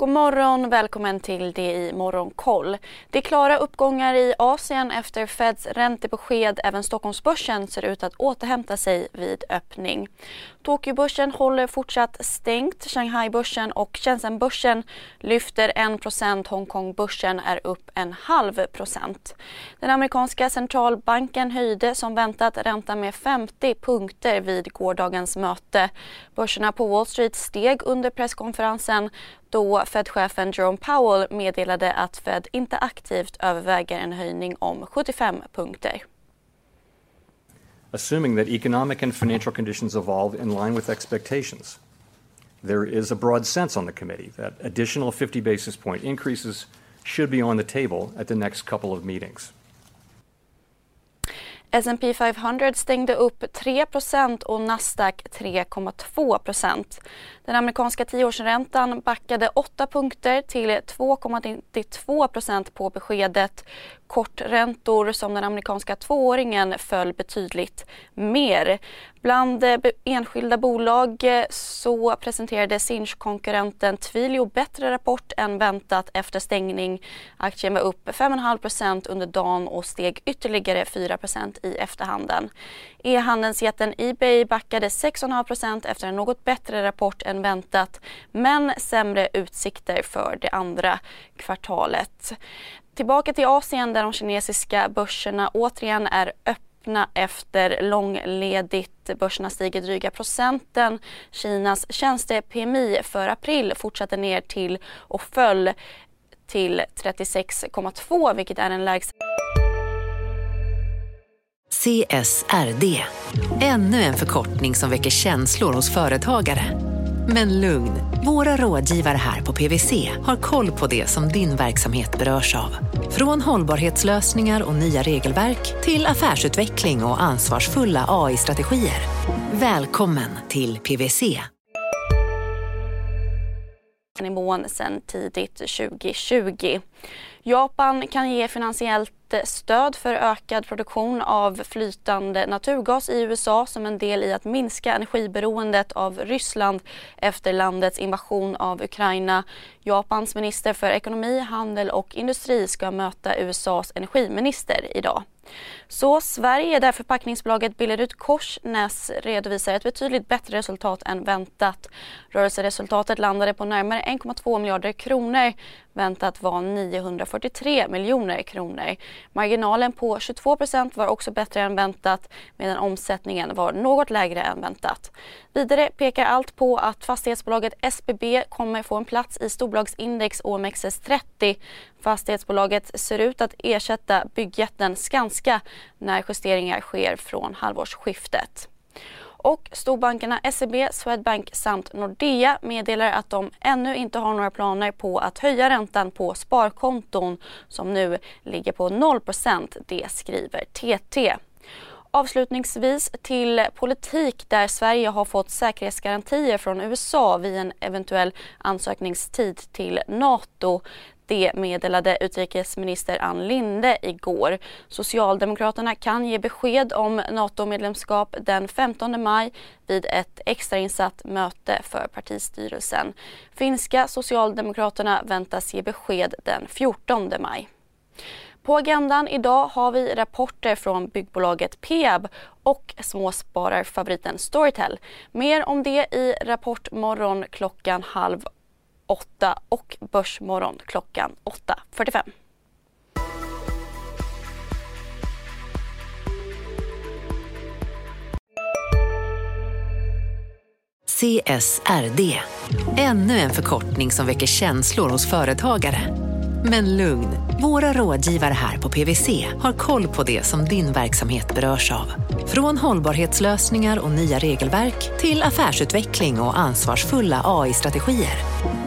God morgon, välkommen till det i Morgonkoll. Det är klara uppgångar i Asien efter Feds räntebesked. Även Stockholmsbörsen ser ut att återhämta sig vid öppning. Tokyobörsen håller fortsatt stängt. Shanghaibörsen och Shenzhenbörsen lyfter 1 Hongkongbörsen är upp en halv procent. Den amerikanska centralbanken höjde som väntat räntan med 50 punkter vid gårdagens möte. Börserna på Wall Street steg under presskonferensen då Fed-chefen Jerome Powell meddelade att Fed inte aktivt överväger en höjning om 75 punkter. Assuming that economic and financial conditions evolve in line with expectations, there is a broad sense on the committee that additional 50 basis point increases should be on the table at the next couple of meetings. S&P 500 stängde upp 3% och Nasdaq 3,2% Den amerikanska tioårsräntan backade 8 punkter till 2,92% på beskedet. Korträntor som den amerikanska tvååringen föll betydligt mer. Bland eh, enskilda bolag eh, så presenterade Sinch-konkurrenten Twilio bättre rapport än väntat efter stängning. Aktien var upp 5,5% under dagen och steg ytterligare 4% i efterhanden. E-handelsjätten Ebay backade 6,5% efter en något bättre rapport än väntat men sämre utsikter för det andra kvartalet. Tillbaka till Asien där de kinesiska börserna återigen är öppna efter långledigt. Börserna stiger dryga procenten. Kinas tjänste-PMI för april fortsatte ner till och föll till 36,2 vilket är en lägsta CSRD, ännu en förkortning som väcker känslor hos företagare. Men lugn, våra rådgivare här på PWC har koll på det som din verksamhet berörs av. Från hållbarhetslösningar och nya regelverk till affärsutveckling och ansvarsfulla AI-strategier. Välkommen till PWC. nivån sedan tidigt 2020. Japan kan ge finansiellt stöd för ökad produktion av flytande naturgas i USA som en del i att minska energiberoendet av Ryssland efter landets invasion av Ukraina. Japans minister för ekonomi, handel och industri ska möta USAs energiminister idag. Så Sverige, där förpackningsbolaget Billerud Korsnäs redovisar ett betydligt bättre resultat än väntat. Rörelseresultatet landade på närmare 1,2 miljarder kronor. Väntat var 943 miljoner kronor. Marginalen på 22% var också bättre än väntat medan omsättningen var något lägre än väntat. Vidare pekar allt på att fastighetsbolaget SBB kommer få en plats i storbolagsindex OMXS30. Fastighetsbolaget ser ut att ersätta byggjätten Skanska när justeringar sker från halvårsskiftet. Och storbankerna SEB, Swedbank samt Nordea meddelar att de ännu inte har några planer på att höja räntan på sparkonton som nu ligger på 0 Det skriver TT. Avslutningsvis till politik där Sverige har fått säkerhetsgarantier från USA vid en eventuell ansökningstid till Nato. Det meddelade utrikesminister Ann Linde igår. Socialdemokraterna kan ge besked om NATO-medlemskap den 15 maj vid ett extrainsatt möte för partistyrelsen. Finska Socialdemokraterna väntas ge besked den 14 maj. På agendan idag har vi rapporter från byggbolaget Peab och småspararfavoriten Storytel. Mer om det i Rapportmorgon klockan halv 8 och Börsmorgon klockan 8.45. CSRD, ännu en förkortning som väcker känslor hos företagare. Men lugn, våra rådgivare här på PWC har koll på det som din verksamhet berörs av. Från hållbarhetslösningar och nya regelverk till affärsutveckling och ansvarsfulla AI-strategier.